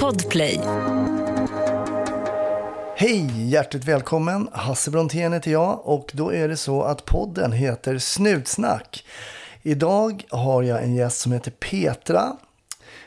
Podplay. Hej, hjärtligt välkommen. Hasse Brontén heter jag och då är det så att podden heter Snutsnack. Idag har jag en gäst som heter Petra.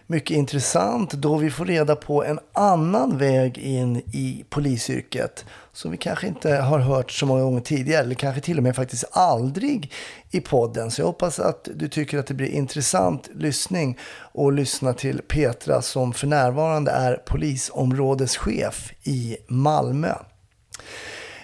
Mycket intressant då vi får reda på en annan väg in i polisyrket som vi kanske inte har hört så många gånger tidigare eller kanske till och med faktiskt aldrig i podden. Så jag hoppas att du tycker att det blir intressant lyssning och lyssna till Petra som för närvarande är polisområdeschef i Malmö.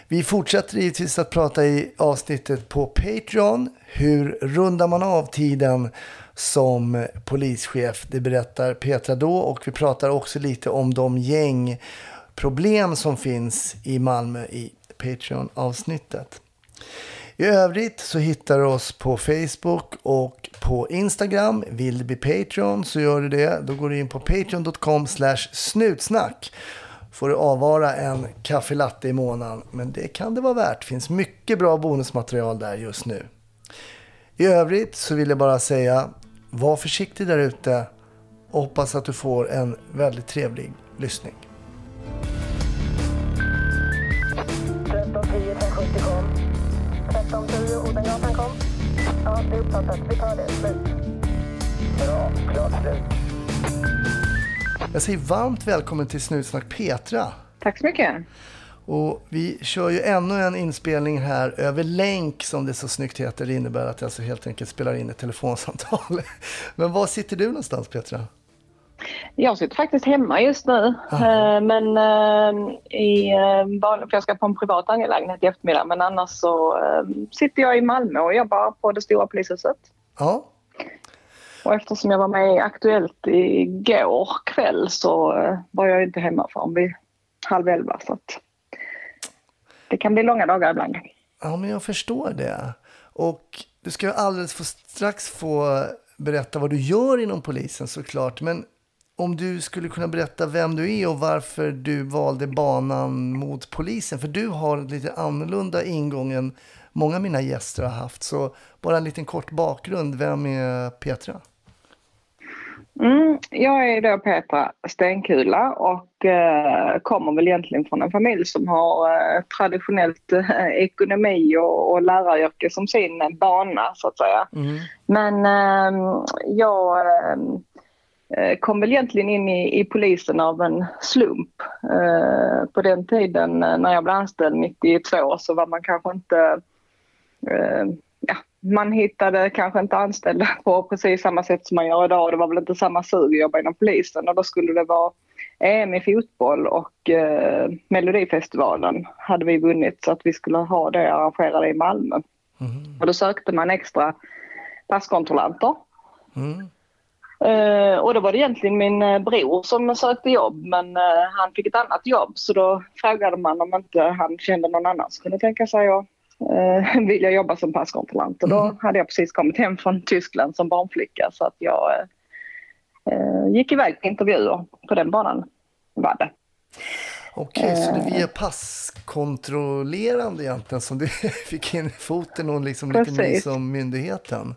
Vi fortsätter givetvis att prata i avsnittet på Patreon. Hur rundar man av tiden som polischef? Det berättar Petra då och vi pratar också lite om de gängproblem som finns i Malmö i Patreon-avsnittet. I övrigt så hittar du oss på Facebook och på Instagram. Vill du bli Patreon så gör du det. Då går du in på patreon.com snutsnack får du avvara en kaffelatte i månaden. Men det kan det vara värt. Det finns mycket bra bonusmaterial där just nu. I övrigt så vill jag bara säga, var försiktig där ute och hoppas att du får en väldigt trevlig lyssning. 1310 1070 kom. 1310 Odengatan kom. Ja, det är uppfattat. Vi tar det. Slut. Bra. Klart slut. Jag säger varmt välkommen till Snutsnack Petra. Tack så mycket. Och vi kör ju ännu en inspelning här över länk som det så snyggt heter. Det innebär att jag alltså helt enkelt spelar in ett telefonsamtal. Men var sitter du någonstans Petra? Jag sitter faktiskt hemma just nu. Aha. Eh, Men eh, i, eh, för jag ska på en privat angelägenhet i eftermiddag. Men annars så sitter jag i Malmö och jobbar på det stora polishuset. Ja, Och eftersom jag var med i Aktuellt igår kväll så var jag inte hemma förrän vid halv elva. Så att det kan bli långa dagar ibland. ja men jag förstår det. Och du ska alldeles få, strax få berätta vad du gör inom polisen såklart. Men om du skulle kunna berätta vem du är och varför du valde banan mot polisen. För du har lite annorlunda ingång än många av mina gäster har haft. Så bara en liten kort bakgrund. Vem är Petra? Mm, jag är då Petra Stenkula och eh, kommer väl egentligen från en familj som har eh, traditionellt eh, ekonomi och, och läraryrke som sin eh, bana så att säga. Mm. Men eh, jag eh, kom väl egentligen in i, i polisen av en slump. Eh, på den tiden eh, när jag blev anställd 92 så var man kanske inte eh, ja, man hittade kanske inte anställda på precis samma sätt som man gör idag. Det var väl inte samma sug att jobba inom polisen och då skulle det vara EM i fotboll och eh, Melodifestivalen hade vi vunnit så att vi skulle ha det arrangerade i Malmö. Och då sökte man extra passkontrollanter. Mm. Eh, och då var det egentligen min eh, bror som sökte jobb men eh, han fick ett annat jobb så då frågade man om inte han kände någon annan som kunde tänka sig att eh, vilja jobba som passkontrollant. Och då hade jag precis kommit hem från Tyskland som barnflicka så att jag eh, eh, gick iväg på intervjuer på den banan var det. Okej, så det är via passkontrollerande egentligen som du fick in foten och liksom lite ny Precis. som myndigheten.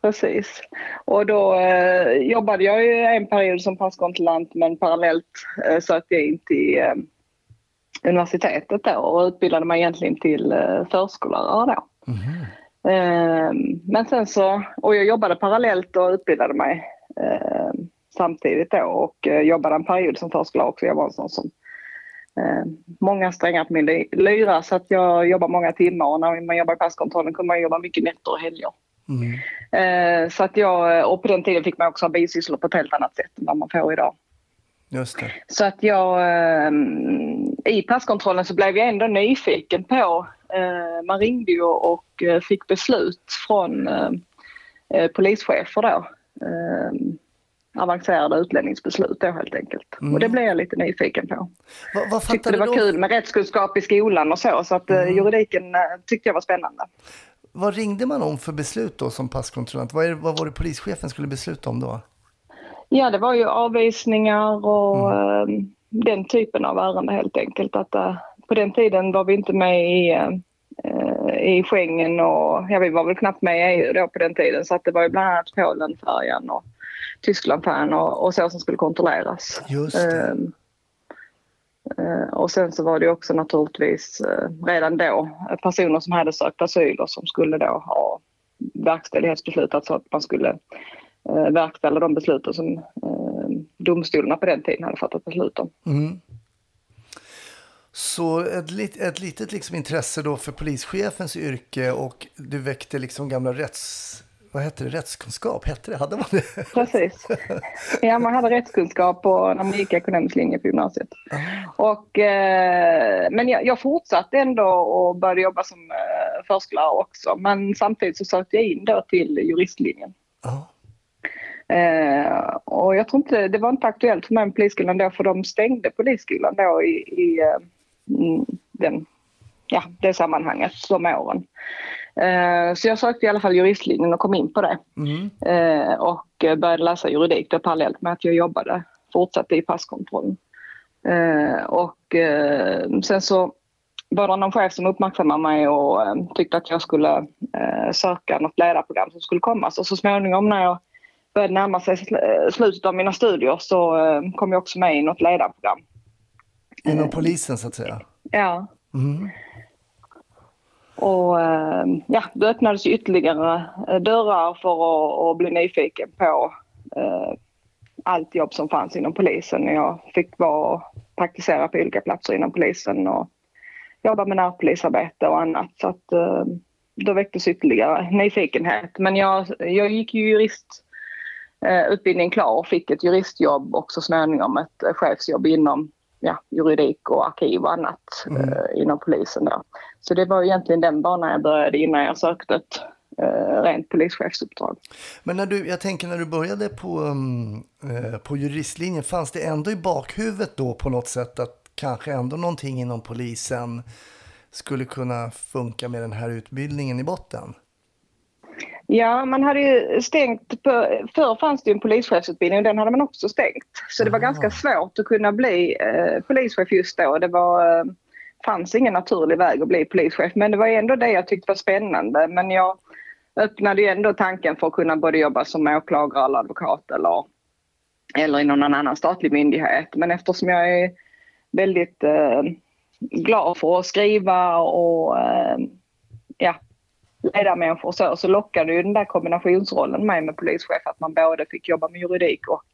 Precis. Och då eh, jobbade jag ju en period som passkontrollant men parallellt eh, sökte jag in till eh, universitetet då och utbildade mig egentligen till eh, förskollärare då. Eh, men sen så, och jag jobbade parallellt och utbildade mig eh, samtidigt då och eh, jobbade en period som förskollärare också. Jag var en sån som eh, många strängar på min ly- lyra så att jag jobbar många timmar och när man jobbar i passkontrollen kunde man jobba mycket nätter och helger. Mm. Eh, så att jag, och på den tiden fick man också ha bisysslor på ett helt annat sätt än vad man får idag. Just det. Så att jag, eh, i passkontrollen så blev jag ändå nyfiken på, eh, man ringde ju och eh, fick beslut från eh, polischefer då. Eh, avancerade utlänningsbeslut då helt enkelt. Och det blev jag lite nyfiken på. Vad, vad Tyckte det var du? kul med rättskunskap i skolan och så, så att eh, juridiken tyckte jag var spännande. Vad ringde man om för beslut då som passkontrollant? Vad, är, vad var det polischefen skulle besluta om då? Ja, det var ju avvisningar och eh, den typen av ärende helt enkelt. Att, eh, på den tiden var vi inte med i, eh, i Schengen och ja, vi var väl knappt med i EU då på den tiden så att det var ju bland annat Polenfärjan och Tyskland-fan och, och så som skulle kontrolleras. Ehm, eh, och sen så var det också naturligtvis redan då personer som hade sökt asyl och som skulle då ha verkställighetsbeslut, alltså att man skulle eh, verkställa de besluten som eh, domstolarna på den tiden hade fattat beslut om. Mm. Så ett, lit, ett litet liksom intresse då för polischefens yrke och du väckte liksom gamla rätts... Vad hette det? Rättskunskap? Hette det? Hade man det? Precis. Ja, man hade rättskunskap på, när man gick ekonomisk linje på gymnasiet. Och, eh, men jag, jag fortsatte ändå och började jobba som eh, förskollärare också. Men samtidigt så sökte jag in då till juristlinjen. Ja. Eh, och jag tror inte, det var inte aktuellt för mig med polisskolan då för de stängde polisskolan då i, i eh, mm, den, ja, det sammanhanget, de åren. Eh, så jag sökte i alla fall juristlinjen och kom in på det. Mm. Eh, och började läsa juridik då parallellt med att jag jobbade, fortsatte i passkontrollen. Eh, och eh, sen så var det någon chef som uppmärksammade mig och eh, tyckte att jag skulle söka något ledarprogram som skulle komma. Så, så småningom när jag började närma sig eh, slutet av mina studier så eh, kom jag också med i något ledarprogram. Inom polisen så att säga. Ja, Mm. och eh, ja, då öppnades ytterligare eh, dörrar för att, bli nyfiken på eh, allt jobb som fanns inom polisen. Jag fick vara och praktisera på olika platser inom polisen och jobba med närpolisarbete och annat. Så att, eh, då väcktes ytterligare nyfikenhet. Men jag, jag gick ju jurist eh, utbildning klar och fick ett juristjobb och så småningom ett eh, chefsjobb inom ja, juridik och arkiv och annat Mm. eh, inom polisen. Där. Så det var egentligen den banan jag började innan jag sökte ett eh, rent polischefsuppdrag. Men när du, jag tänker när du började på, um, eh, på juristlinjen, fanns det ändå i bakhuvudet då på något sätt att kanske ändå någonting inom polisen skulle kunna funka med den här utbildningen i botten? Ja, man hade ju stängt, på, förr fanns det ju en polischefsutbildning och den hade man också stängt. Så det var ganska svårt att kunna bli eh, polischef just då. Det var, eh, fanns ingen naturlig väg att bli polischef men det var ändå det jag tyckte var spännande. Men jag öppnade ju ändå tanken för att kunna både jobba som åklagare eller advokat eller, eller i någon annan statlig myndighet. Men eftersom jag är väldigt eh, glad för att skriva och eh, ja, leda människor och så, så lockade ju den där kombinationsrollen mig med polischef att man både fick jobba med juridik och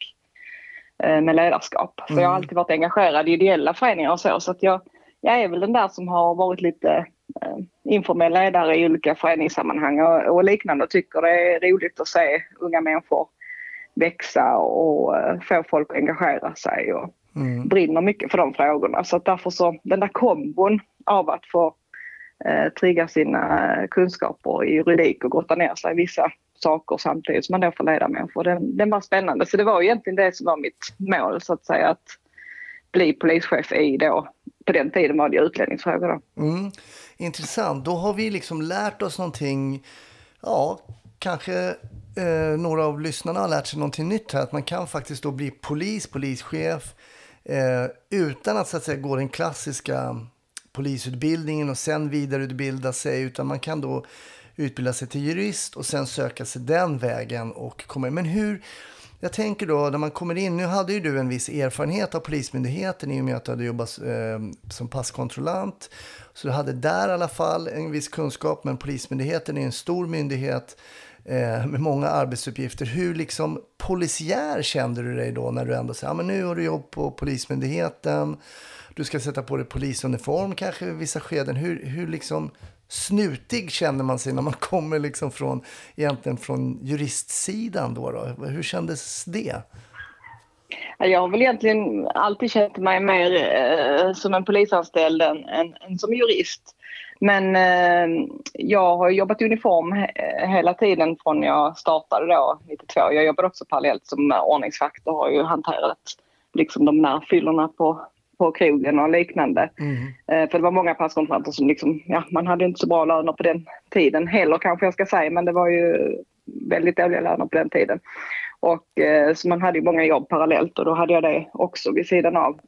eh, med ledarskap. För jag har alltid varit engagerad i ideella föreningar och så, så att jag, jag är väl den där som har varit lite eh, informell ledare i olika föreningssammanhang och, och liknande och tycker det är roligt att se unga människor växa och eh, få folk att engagera sig och Mm. brinner mycket för de frågorna. Så att därför så, den där kombon av att få Eh, trigga sina eh, kunskaper i juridik och grotta ner sig i vissa saker samtidigt som man då får leda människor. Den, den var spännande. Så det var egentligen det som var mitt mål så att säga. Att bli polischef i då, på den tiden var det utlänningsfrågor då. Mm. Intressant. Då har vi liksom lärt oss någonting. Ja, kanske eh, några av lyssnarna har lärt sig någonting nytt här. Att man kan faktiskt då bli polis, polischef eh, utan att så att säga gå den klassiska polisutbildningen och sen vidareutbilda sig. Utan man kan då utbilda sig till jurist och sen söka sig den vägen och komma in. Men hur, jag tänker då när man kommer in, nu hade ju du en viss erfarenhet av Polismyndigheten i och med att du hade jobbat eh, som passkontrollant. Så du hade där i alla fall en viss kunskap, men Polismyndigheten är en stor myndighet eh, med många arbetsuppgifter. Hur liksom polisiär kände du dig då när du ändå sa, ja men nu har du jobb på Polismyndigheten, du ska sätta på dig polisuniform kanske i vissa skeden. Hur, hur liksom snutig känner man sig när man kommer liksom från, egentligen från juristsidan då, då? Hur kändes det? Jag har väl egentligen alltid känt mig mer eh, som en polisanställd än, än, än som jurist. Men eh, jag har jobbat i uniform he- hela tiden från jag startade då 92. Jag jobbade också parallellt som ordningsvakt och har ju hanterat liksom de närfyllorna på, på krogen och liknande. Eh, för det var många passkontrollanter som liksom, ja man hade inte så bra löner på den tiden heller kanske jag ska säga men det var ju väldigt dåliga löner på den tiden. Och, eh, så man hade ju många jobb parallellt och då hade jag det också vid sidan av.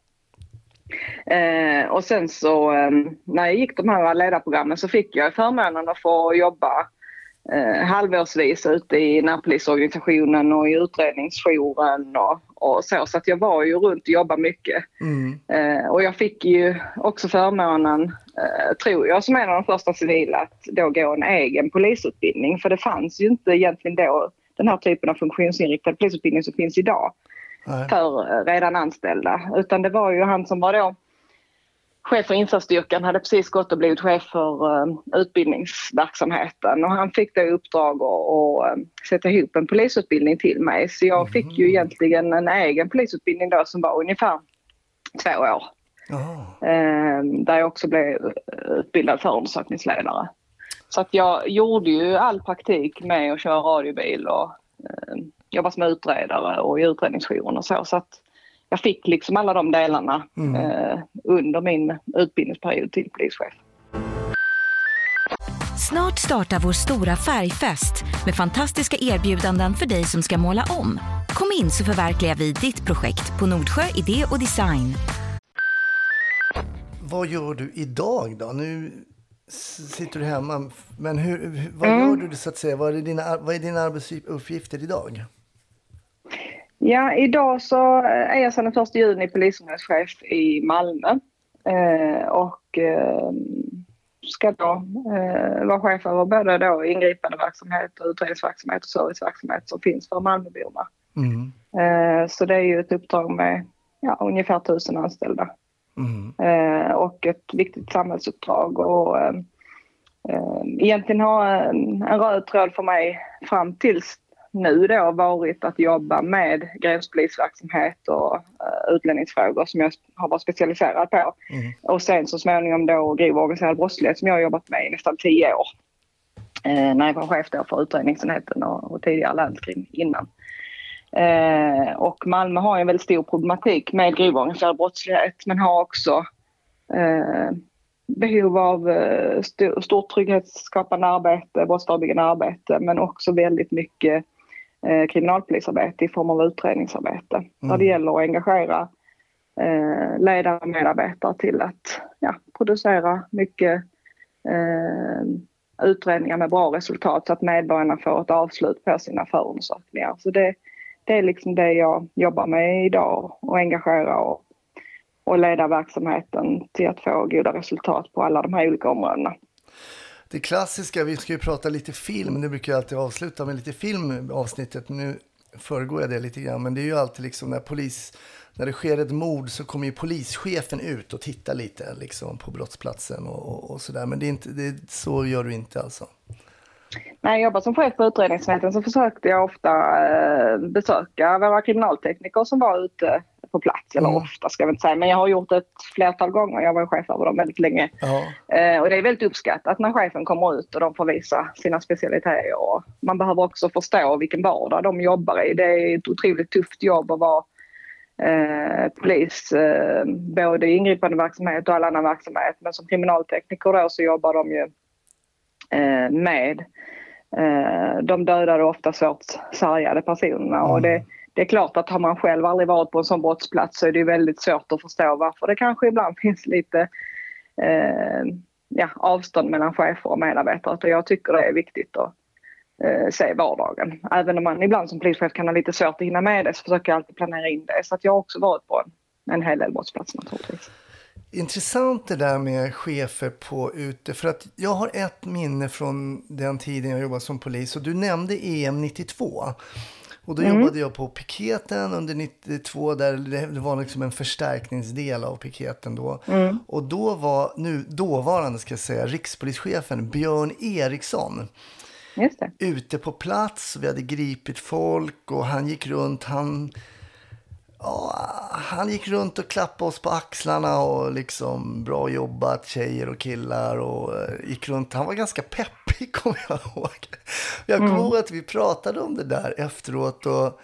Eh, och sen så eh, när jag gick de här ledarprogrammen så fick jag förmånen att få jobba eh, halvårsvis ute i närpolisorganisationen och i utredningsjouren och, och så. Så att jag var ju runt och jobbade mycket. Mm. Eh, och jag fick ju också förmånen, eh, tror jag, som en av de första civila att då gå en egen polisutbildning. För det fanns ju inte egentligen då den här typen av funktionsinriktad polisutbildning som finns idag Nej. för eh, redan anställda. Utan det var ju han som var då chef för insatsstyrkan hade precis gått och blivit chef för eh, utbildningsverksamheten och han fick då i uppdrag att, eh, sätta ihop en polisutbildning till mig. Så jag fick ju egentligen en egen polisutbildning då som var ungefär två år. Eh, där jag också blev utbildad förundersökningsledare. Så att jag gjorde ju all praktik med att köra radiobil och eh, jobba som utredare och i utredningsjouren och så. Så att jag fick liksom alla de delarna Mm. eh, under min utbildningsperiod till polischef. Snart startar vår stora färgfest med fantastiska erbjudanden för dig som ska måla om. Kom in så förverkligar vi ditt projekt på Nordsjö Idé och Design. Vad gör du idag då? Nu sitter du hemma, men hur, vad Mm. gör du så att säga? Vad är dina, vad är dina arbetsuppgifter idag? Ja, idag så är jag sedan den 1 juni polisområdeschef i Malmö eh, och eh, ska då eh, vara chef över både då ingripande verksamhet och utredningsverksamhet och serviceverksamhet som finns för Malmöborna. Mm. Eh, så det är ju ett uppdrag med ja, ungefär tusen anställda Mm. eh, och ett viktigt samhällsuppdrag. Och, eh, eh, egentligen har en, en röd tråd för mig fram tills nu då varit att jobba med gränspolisverksamhet och eh, utlänningsfrågor som jag har varit specialiserad på. Mm. Och sen så småningom då grov organiserad brottslighet som jag har jobbat med i nästan tio år. Eh, när jag var chef då för utredningsenheten och, och tidigare länskrim innan. Eh, och Malmö har ju en väldigt stor problematik med grov organiserad brottslighet men har också eh, behov av eh, st- stort trygghetsskapande arbete, brottsförebyggande arbete men också väldigt mycket eh, kriminalpolisarbete i form av utredningsarbete. Där det gäller att engagera eh, ledare och medarbetare till att ja, producera mycket eh, utredningar med bra resultat så att medborgarna får ett avslut på sina förundersökningar. Så det, det är liksom det jag jobbar med idag och engagera och, och leda verksamheten till att få goda resultat på alla de här olika områdena. Det klassiska, vi ska ju prata lite film, det brukar jag alltid avsluta med lite film avsnittet. Nu föregår jag det lite grann, men det är ju alltid liksom när polis, när det sker ett mord så kommer ju polischefen ut och tittar lite liksom på brottsplatsen och, och, och sådär. Men det är inte, det, så gör du inte alltså. När jag jobbade som chef på utredningsenheten så försökte jag ofta eh, besöka våra kriminaltekniker som var ute på plats. Eller Mm. ofta ska jag inte säga, men jag har gjort det ett flertal gånger. Jag var chef över dem väldigt länge. Ja, Eh, och det är väldigt uppskattat när chefen kommer ut och de får visa sina specialiteter. Och man behöver också förstå vilken vardag de jobbar i. Det är ett otroligt tufft jobb att vara eh, polis, eh, både i ingripande verksamhet och all annan verksamhet. Men som kriminaltekniker då så jobbar de ju eh, med eh, de och ofta svårt sargade personerna. Och det, det är klart att har man själv aldrig varit på en sån brottsplats så är det ju väldigt svårt att förstå varför det kanske ibland finns lite eh, ja, avstånd mellan chefer och medarbetare. Och jag tycker det är viktigt att eh, se vardagen. Även om man ibland som polischef kan ha lite svårt att hinna med det så försöker jag alltid planera in det. Så att jag har också varit på en, en hel del brottsplatser naturligtvis. Intressant det där med chefer på ute. För att jag har ett minne från den tiden jag jobbade som polis. Och du nämnde EM 92. Och då jobbade jag på piketen under 92. Där det var liksom en förstärkningsdel av piketen då. Och då var nu dåvarande ska jag säga rikspolischefen Björn Eriksson Just det. ute på plats. Vi hade gripit folk och han gick runt. Han, ja, han gick runt och klappade oss på axlarna och liksom bra jobbat tjejer och killar och eh, gick runt. Han var ganska peppig kommer jag ihåg. Jag kommer ihåg att vi pratade om det där efteråt och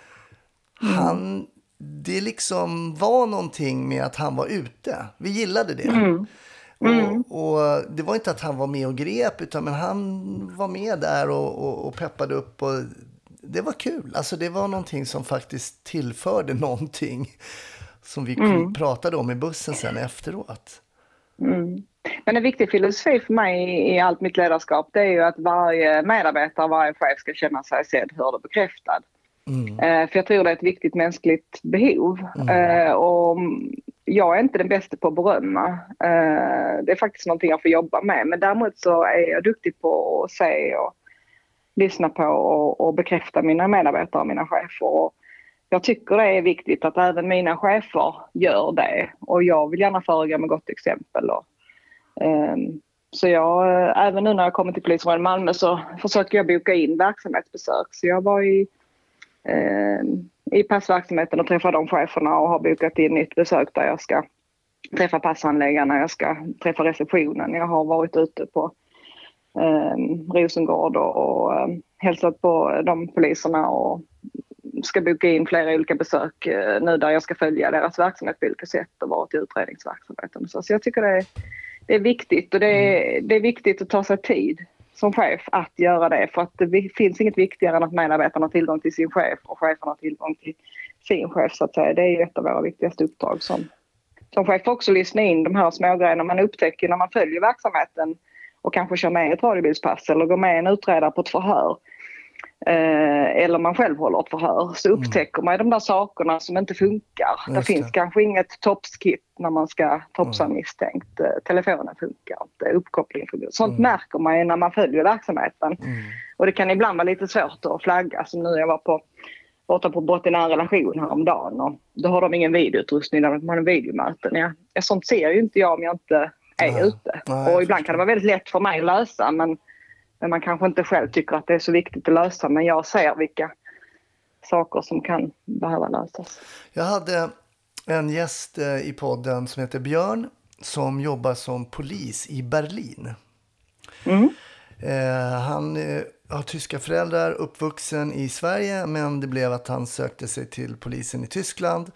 han, det liksom var någonting med att han var ute. Vi gillade det. Och, och det var inte att han var med och grep, utan men han var med där och, och, och peppade upp. Och det var kul. Alltså det var någonting som faktiskt tillförde någonting som vi pratade om i bussen sen efteråt. Men en viktig filosofi för mig i, allt mitt ledarskap det är ju att varje medarbetare, varje chef ska känna sig sedd, hörd och bekräftad. Mm. Eh, för jag tror det är ett viktigt mänskligt behov. Eh, och jag är inte den bästa på att berömma. Eh, det är faktiskt någonting jag får jobba med. Men däremot så är jag duktig på att se och lyssna på och, och bekräfta mina medarbetare och mina chefer. Och jag tycker det är viktigt att även mina chefer gör det. Och jag vill gärna föregå med gott exempel. Och, um, så jag, eh, även nu när jag kommer till polisområdet Malmö så försöker jag boka in verksamhetsbesök. Så jag var i, eh, i passverksamheten och träffade de cheferna och har bokat in nytt besök där jag ska träffa passhandläggarna, jag ska träffa receptionen. Jag har varit ute på eh, Rosengård och, och eh, hälsat på de poliserna och ska boka in flera olika besök eh, nu där jag ska följa deras verksamhet på olika sätt och varit i utredningsverksamheten. Så, så jag tycker det är, det är viktigt och det är, det är viktigt att ta sig tid som chef att göra det för att det finns inget viktigare än att medarbetarna har tillgång till sin chef och chefen har tillgång till sin chef så att säga. Det är ju ett av våra viktigaste uppdrag som, som chef också lyssna in de här smågrejerna man upptäcker när man följer verksamheten och kanske kör med ett radiobilspass eller går med en utredare på ett förhör eh, eller man själv håller ett förhör så upptäcker man de där sakerna som inte funkar. Just det finns det. kanske inget topskit när man ska topsa en misstänkt. Eh, Telefonen funkar inte, uppkopplingen funkar Sånt märker man ju när man följer verksamheten. Och det kan ibland vara lite svårt att flagga som nu jag var på borta på brott i nära relation häromdagen och då har de ingen videoutrustning där de har en videomöten. Ja, sånt ser ju inte jag om jag inte är ute. Nej, och ibland kan det vara väldigt lätt för mig att lösa men, men man kanske inte själv tycker att det är så viktigt att lösa men jag ser vilka saker som kan behöva lösas. Jag hade en gäst eh, i podden som heter Björn som jobbar som polis i Berlin. Eh, han eh, har tyska föräldrar, uppvuxen i Sverige men det blev att han sökte sig till polisen i Tyskland.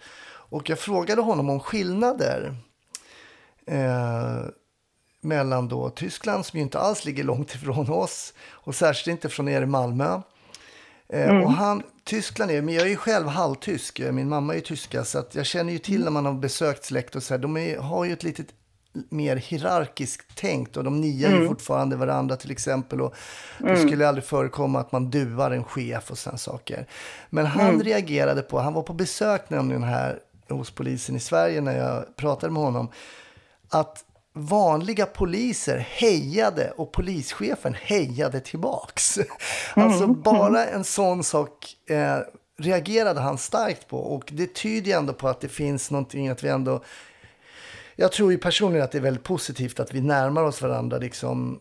Och jag frågade honom om skillnader eh, mellan då Tyskland som ju inte alls ligger långt ifrån oss och särskilt inte från er i Malmö. Eh, Och han, Tyskland är, men jag är ju själv halvtysk, eh, min mamma är ju tyska, så att jag känner ju till när man har besökt släkt och så här, de är, har ju ett litet mer hierarkiskt tänkt och de niar ju fortfarande varandra till exempel och det skulle aldrig förekomma att man duar en chef och sådana saker. Men han reagerade på, han var på besök nämligen här hos polisen i Sverige när jag pratade med honom, att vanliga poliser hejade och polischefen hejade tillbaks. Alltså bara en sån sak eh, reagerade han starkt på och det tyder ju ändå på att det finns någonting att vi ändå... Jag tror ju personligen att det är väldigt positivt att vi närmar oss varandra. Liksom,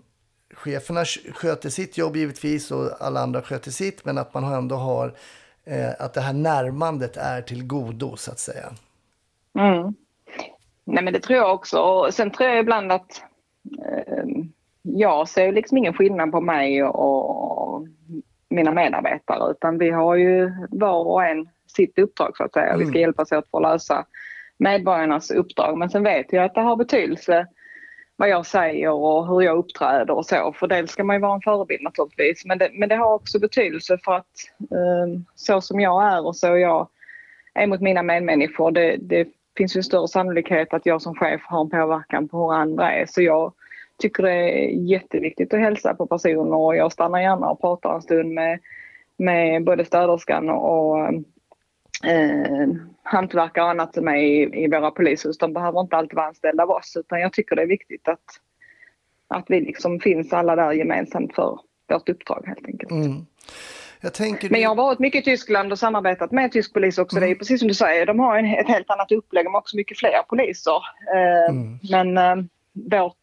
cheferna sk- sköter sitt jobb givetvis och alla andra sköter sitt men att man ändå har eh, att det här närmandet är till godo så att säga. Mm. Nej men det tror jag också. Och sen tror jag ibland att eh, jag ser liksom ingen skillnad på mig och mina medarbetare utan vi har ju var och en sitt uppdrag så att säga. Vi ska hjälpas åt för att lösa medborgarnas uppdrag men sen vet jag att det har betydelse vad jag säger och hur jag uppträder och så. För dels ska man ju vara en förebild naturligtvis men det, men det har också betydelse för att eh, så som jag är och så jag är mot mina medmänniskor det, det finns ju större sannolikhet att jag som chef har en påverkan på hur andra är. Så jag tycker det är jätteviktigt att hälsa på personer och jag stannar gärna och pratar en stund med, med både städerskan och eh, hantverkare och annat som är i, i våra polishus. De behöver inte alltid vara anställda av oss utan jag tycker det är viktigt att, att vi liksom finns alla där gemensamt för vårt uppdrag helt enkelt. Mm. Jag tänker, Men jag har varit mycket i Tyskland och samarbetat med tysk polis också. Det är precis som du säger, de har en, ett helt annat upplägg. De har också mycket fler poliser. Eh, Men eh, vårt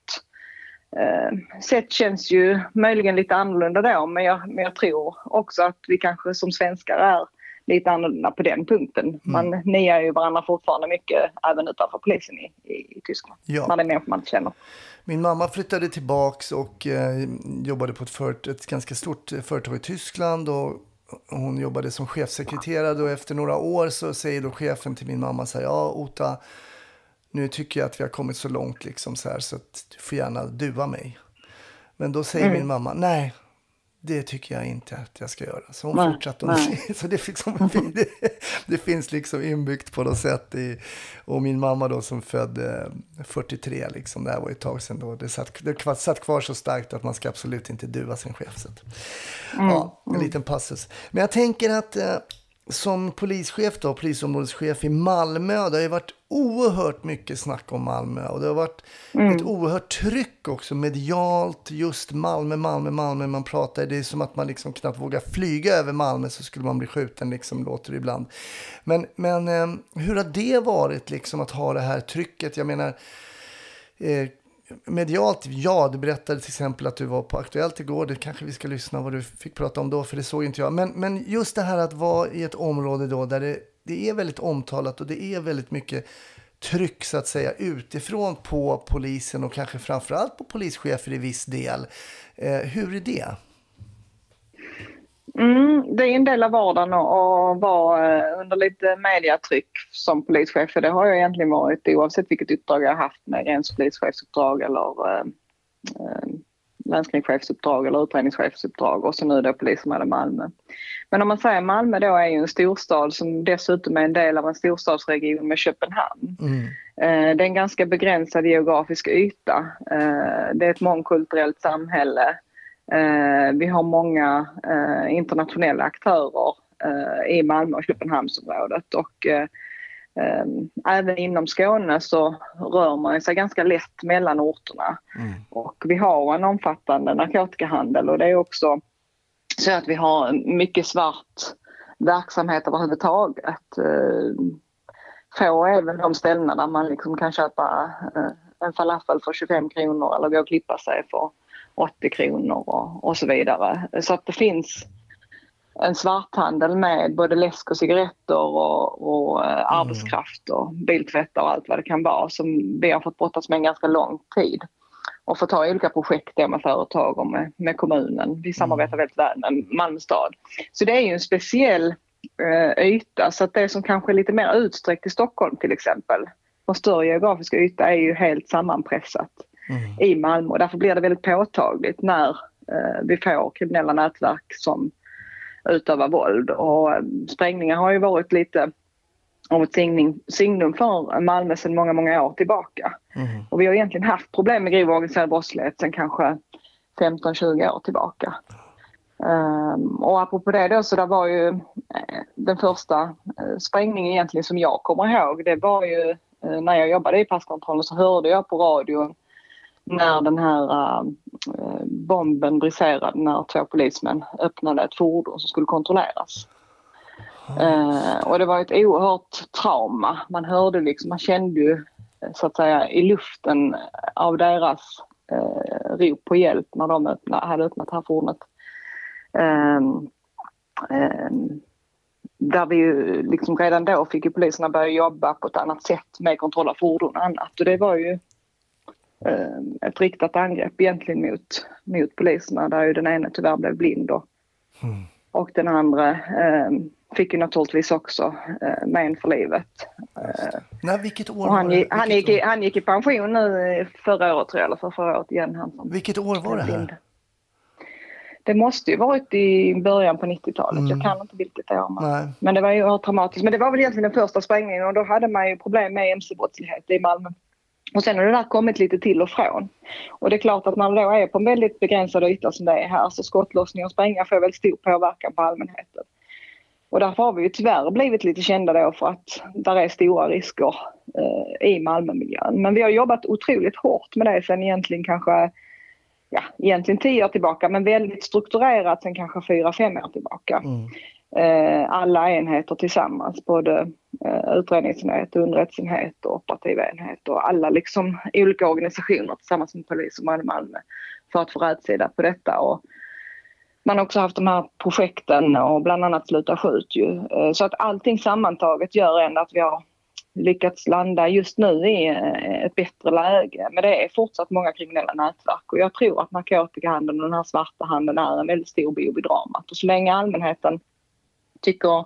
eh, sätt känns ju möjligen lite annorlunda då. Men jag, men jag tror också att vi kanske som svenskar är lite annorlunda på den punkten. Man niar ju varandra fortfarande mycket även utanför polisen i, i, i Tyskland. Ja. När det är människor man inte känner. Min mamma flyttade tillbaks och eh, jobbade på ett, föret- ett ganska stort eh, företag i Tyskland. Och hon jobbade som chefsekreterare och efter några år så säger då chefen till min mamma så här, ja Ota, nu tycker jag att vi har kommit så långt liksom så här så att du får gärna dua mig. Men då säger min mamma, nej, det tycker jag inte att jag ska göra. Så hon Nej, fortsatte. nej. Så det, liksom, det, det finns liksom inbyggt på något sätt. I, och min mamma då som födde 43, liksom, det här var ett tag sedan då. Det satt, det satt kvar så starkt att man ska absolut inte dua sin chef. Så att, ja, en liten passus. Men jag tänker att eh, som polischef då, polisområdeschef i Malmö, det har ju varit oerhört mycket snack om Malmö och det har varit ett oerhört tryck också medialt, just Malmö, Malmö, Malmö. Man pratar, det är som att man liksom knappt vågar flyga över Malmö så skulle man bli skjuten, liksom, låter det ibland. Men, men eh, hur har det varit liksom att ha det här trycket? Jag menar, eh, medialt, ja, du berättade till exempel att du var på Aktuellt igår. Det kanske vi ska lyssna vad du fick prata om då, för det såg inte jag. Men, men just det här att vara i ett område då där det, det är väldigt omtalat och det är väldigt mycket tryck så att säga utifrån på polisen och kanske framförallt på polischefer i viss del. Eh, hur är det? Mm, det är en del av vardagen att vara eh, under lite mediatryck som polischef. För det har jag egentligen varit oavsett vilket uppdrag jag har haft med gränspolischefsuppdrag eller eh, eh, länskriminalchefsuppdrag eller utredningschefsuppdrag och så nu då polisområde Malmö. Men om man säger Malmö då är ju en storstad som dessutom är en del av en storstadsregion med Köpenhamn. Mm. Eh, Det är en ganska begränsad geografisk yta. Det är ett mångkulturellt samhälle. Eh, Vi har många eh, internationella aktörer eh, i Malmö och Köpenhamnsområdet och även inom Skåne så rör man sig ganska lätt mellan orterna. Och vi har en omfattande narkotikahandel och det är också så att vi har mycket svart verksamhet överhuvudtaget. Få väl de ställena där man liksom kan köpa en falafel för 25 kronor eller gå och klippa sig för 80 kronor och, och så vidare. Så att det finns en svarthandel med både läsk och cigaretter och, och eh, arbetskraft och biltvättar och allt vad det kan vara som vi har fått brottas med en ganska lång tid och få ta olika projekt med företag och med, med kommunen. Vi samarbetar väldigt väl med Malmö stad. Så det är ju en speciell eh, yta så att det som kanske är lite mer utsträckt i Stockholm till exempel på större geografisk yta är ju helt sammanpressat i Malmö och därför blir det väldigt påtagligt när eh, vi får kriminella nätverk som utövar våld och eh, sprängningar har ju varit lite av ett signing, signum för Malmö sedan många, många år tillbaka. Och vi har egentligen haft problem med grov organiserad brottslighet sedan kanske 15-20 år tillbaka. Um, och apropå det då så det var ju eh, den första eh, sprängningen egentligen som jag kommer ihåg. Det var ju eh, när jag jobbade i passkontrollen så hörde jag på radion när den här eh, bomben briserade när två polismän öppnade ett fordon som skulle kontrolleras. Eh, och det var ett oerhört trauma. Man hörde liksom, man kände ju eh, så att säga i luften av deras eh, rop på hjälp när de öppna, hade öppnat det här fordonet. Ehm, ehm, där vi ju liksom redan då fick ju poliserna börja jobba på ett annat sätt med kontroll av fordon och annat. Och det var ju ett riktat angrepp egentligen mot, mot poliserna där ju den ena tyvärr blev blind och, och den andra ehm, fick ju naturligtvis också eh, men för livet. Eh, Nej, vilket år och var han, det? gick, han, år? han gick i pension nu förra året tror jag, eller för förra året igen. Han som Vilket år var det här? Det måste ju varit i början på 90-talet. Jag kan inte vilket år. Men, men det var ju oerhört traumatiskt. Men det var väl egentligen den första sprängningen och då hade man ju problem med mc-brottslighet i Malmö. Och sen har det där kommit lite till och från. Och det är klart att när det då är på en väldigt begränsad yta som det är här så skottlossning och sprängningar får väldigt stor påverkan på allmänheten. Och därför har vi ju tyvärr blivit lite kända då för att där är stora risker eh, i Malmömiljön. Men vi har jobbat otroligt hårt med det sen egentligen kanske ja, egentligen tio år tillbaka men väldigt strukturerat sen kanske fyra, fem år tillbaka. Mm. Eh, alla enheter tillsammans, både eh, utredningsenhet, underrättelseenhet och operativ enhet och alla liksom olika organisationer tillsammans med polis och Malmö, Malmö för att få rätsida på detta. Och man har också haft de här projekten och bland annat Sluta skjut ju. Eh, så att allting sammantaget gör ändå att vi har lyckats landa just nu i ett bättre läge. Men det är fortsatt många kriminella nätverk och jag tror att narkotikahandeln och den här svarta handeln är en väldigt stor bov i dramat. Och så länge allmänheten tycker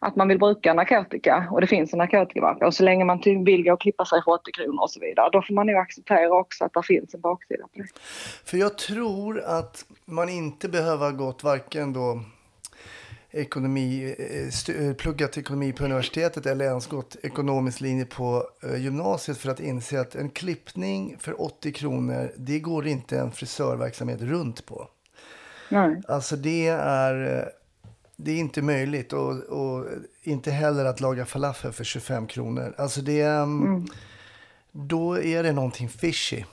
att man vill bruka narkotika och det finns en narkotikamarknad och så länge man vill gå och klippa sig för 80 kronor och så vidare, då får man nog acceptera också att det finns en baksida på det. För jag tror att man inte behöver ha gått varken då ekonomi, eh, eh, pluggat ekonomi på universitetet eller ens gått ekonomisk linje på eh, gymnasiet för att inse att en klippning för 80 kronor, det går inte en frisörverksamhet runt på. Nej. Alltså det är, det är inte möjligt och, och inte heller att laga falafel för 25 kronor. Alltså det, mm. då är det någonting fishy.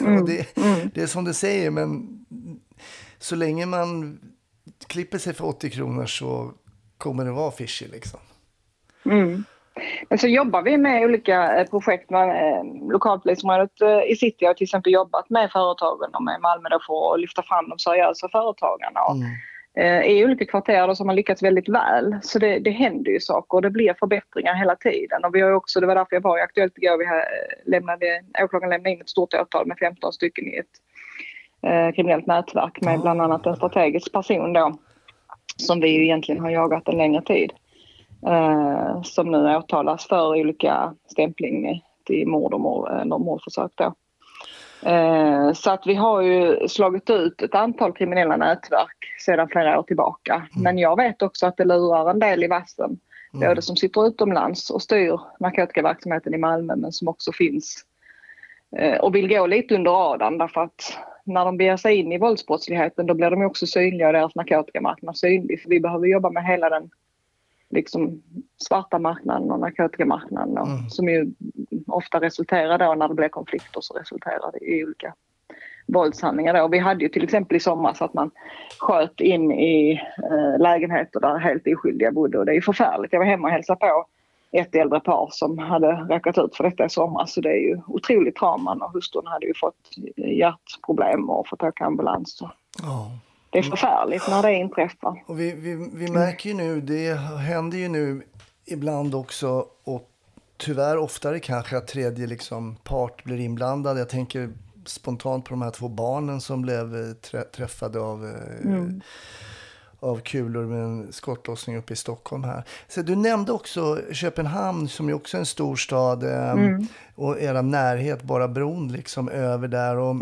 och det, det är som du säger, men så länge man klipper sig för 80 kronor så kommer det vara fishy liksom. Mm. Men så jobbar vi med olika eh, projekt. Med, eh, lokalpolisområdet eh, i city har till exempel jobbat med företagen och med Malmö då för att lyfta fram de seriösa företagarna. Och, eh, I olika kvarter så har lyckats väldigt väl. Så det, det händer ju saker och det blir förbättringar hela tiden. Och vi har också, det var därför jag var i Aktuellt igår, vi eh, lämnade, åklagaren lämnade in ett stort åtal med 15 stycken i ett eh, kriminellt nätverk med bland annat en strategisk person då som vi ju egentligen har jagat en längre tid. Eh, som nu åtalas för olika stämpling till mord och mord, eh, mordförsök då. Eh, så att vi har ju slagit ut ett antal kriminella nätverk sedan flera år tillbaka. Men jag vet också att det lurar en del i vassen. Både som sitter utomlands och styr narkotikaverksamheten i Malmö men som också finns eh, och vill gå lite under radarn därför att när de beger sig in i våldsbrottsligheten då blir de också synliga och deras narkotikamarknad synlig. För vi behöver jobba med hela den liksom, svarta marknaden och narkotikamarknaden då, som ju ofta resulterar då när det blir konflikter så resulterar det i olika våldshandlingar. Då. Vi hade ju till exempel i somras att man sköt in i eh, lägenheter där helt oskyldiga bodde och det är ju förfärligt. Jag var hemma och hälsade på ett äldre par som hade råkat ut för detta i somras så det är ju otroligt trauman och hustrun hade ju fått hjärtproblem och fått åka ambulans. Ja. Det är förfärligt när det inträffar. Och vi, vi, vi märker ju nu, det händer ju nu ibland också och tyvärr oftare kanske att tredje liksom part blir inblandad. Jag tänker spontant på de här två barnen som blev eh, trä, träffade av, eh, av kulor med en skottlossning uppe i Stockholm här. Så du nämnde också Köpenhamn som ju också är en stor stad eh, och era närhet, bara bron liksom över där. Och,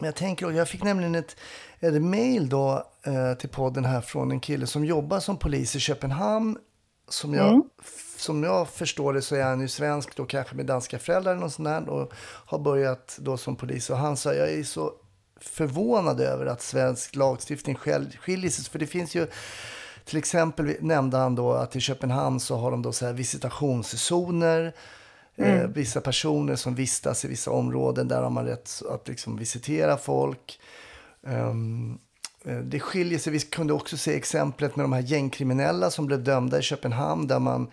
Men jag tänker, jag fick nämligen ett, ett mail då eh, till podden här från en kille som jobbar som polis i Köpenhamn. Som jag, f- som jag förstår det så är han ju svensk då kanske med danska föräldrar eller sånt där, och har börjat då som polis. Och han sa, jag är så förvånad över att svensk lagstiftning skil- skiljer sig. För det finns ju till exempel nämnde han då att i Köpenhamn så har de då så här visitationszoner. Eh, vissa personer som vistas i vissa områden där har man rätt att liksom visitera folk. Eh, det skiljer sig. Vi kunde också se exemplet med de här gängkriminella som blev dömda i Köpenhamn. Där man,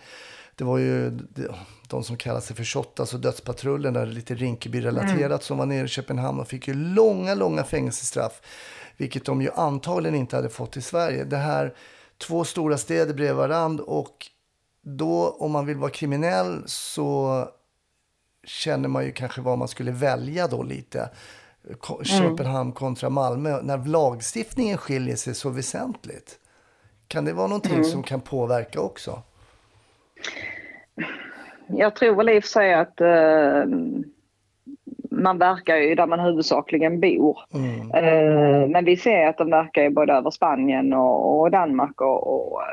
det var ju de, som kallar sig för Shottaz och Dödspatrullen, där lite Rinkeby-relaterat, som var nere i Köpenhamn och fick ju långa, långa fängelsestraff. Vilket de ju antagligen inte hade fått i Sverige. Det här, två stora städer bredvid varandra och då om man vill vara kriminell så känner man ju kanske vad man skulle välja då lite. Ko- Köpenhamn kontra Malmö. När lagstiftningen skiljer sig så väsentligt. Kan det vara någonting som kan påverka också? Jag tror väl i och för sig att eh, man verkar ju där man huvudsakligen bor. Eh, men vi ser att de verkar ju både över Spanien och, och Danmark och, och eh,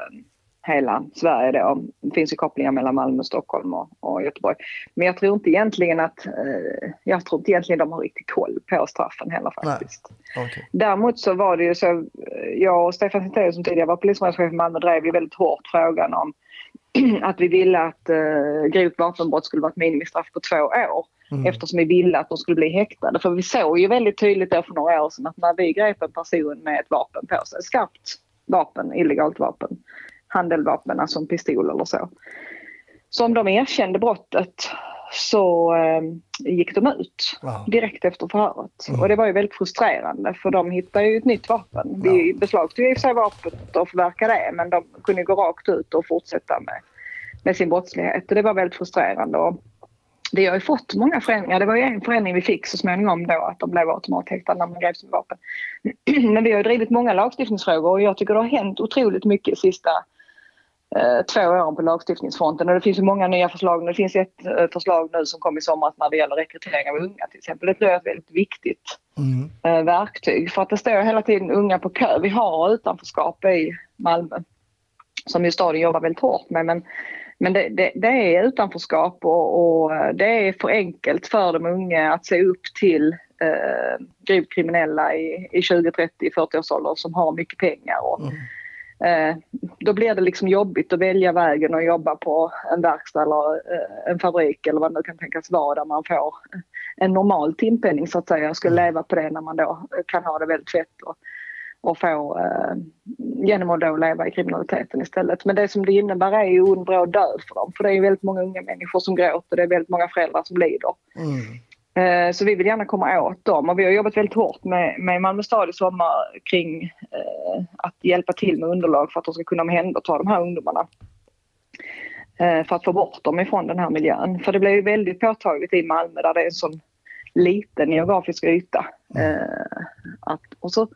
hela Sverige. Då. Det finns ju kopplingar mellan Malmö, Stockholm och, och Göteborg. Men jag tror inte egentligen att eh, jag tror inte egentligen de har riktigt koll på straffen heller faktiskt. Okej. Däremot så var det ju så, jag och Stefan Sintéus som tidigare var polisområdeschef i Malmö drev ju väldigt hårt frågan om att vi ville att uh, grovt vapenbrott skulle vara ett minimistraff på två år. Eftersom vi ville att de skulle bli häktade. För vi såg ju väldigt tydligt då för några år sedan att när vi grep en person med ett vapen på sig, skarpt vapen, illegalt vapen, handeldvapen, alltså en pistol eller så. Så om de erkände brottet så eh, gick de ut Wow. direkt efter förhöret. Och det var ju väldigt frustrerande för de hittade ju ett nytt vapen. Vi beslagtog i och för sig vapnet och förverkade det men de kunde gå rakt ut och fortsätta med, med sin brottslighet. Och det var väldigt frustrerande. Och vi har ju fått många förändringar. Det var ju en förändring vi fick så småningom då att de blev automathäktade när man greps med vapen. Men vi har ju drivit många lagstiftningsfrågor och jag tycker det har hänt otroligt mycket sista två åren på lagstiftningsfronten och det finns ju många nya förslag. Det finns ett eh, förslag nu som kom i somras när det gäller rekrytering av unga till exempel. Det tror jag är ett väldigt viktigt Mm. eh, verktyg för att det står hela tiden unga på kö. Vi har utanförskap i Malmö som ju staden jobbar väldigt hårt med men, men det, det, det är utanförskap och, och eh, det är för enkelt för de unga att se upp till eh, grovt kriminella i, i 20, 30, 40 års ålder som har mycket pengar. Och, eh, då blir det liksom jobbigt att välja vägen och jobba på en verkstad eller eh, en fabrik eller vad det nu kan tänkas vara där man får en normal timpenning så att säga och skulle leva på det när man då kan ha det väldigt fett och, och få eh, genom att då leva i kriminaliteten istället. Men det som det innebär är ju ond bråd död för dem för det är väldigt många unga människor som gråter det är väldigt många föräldrar som lider. Mm. Eh, Så vi vill gärna komma åt dem och vi har jobbat väldigt hårt med, med Malmö stad i sommar kring eh, att hjälpa till med underlag för att de ska kunna omhänderta de här ungdomarna. Eh, för att få bort dem ifrån den här miljön. För det blir ju väldigt påtagligt i Malmö där det är en sån liten geografisk yta. Eh, att, och så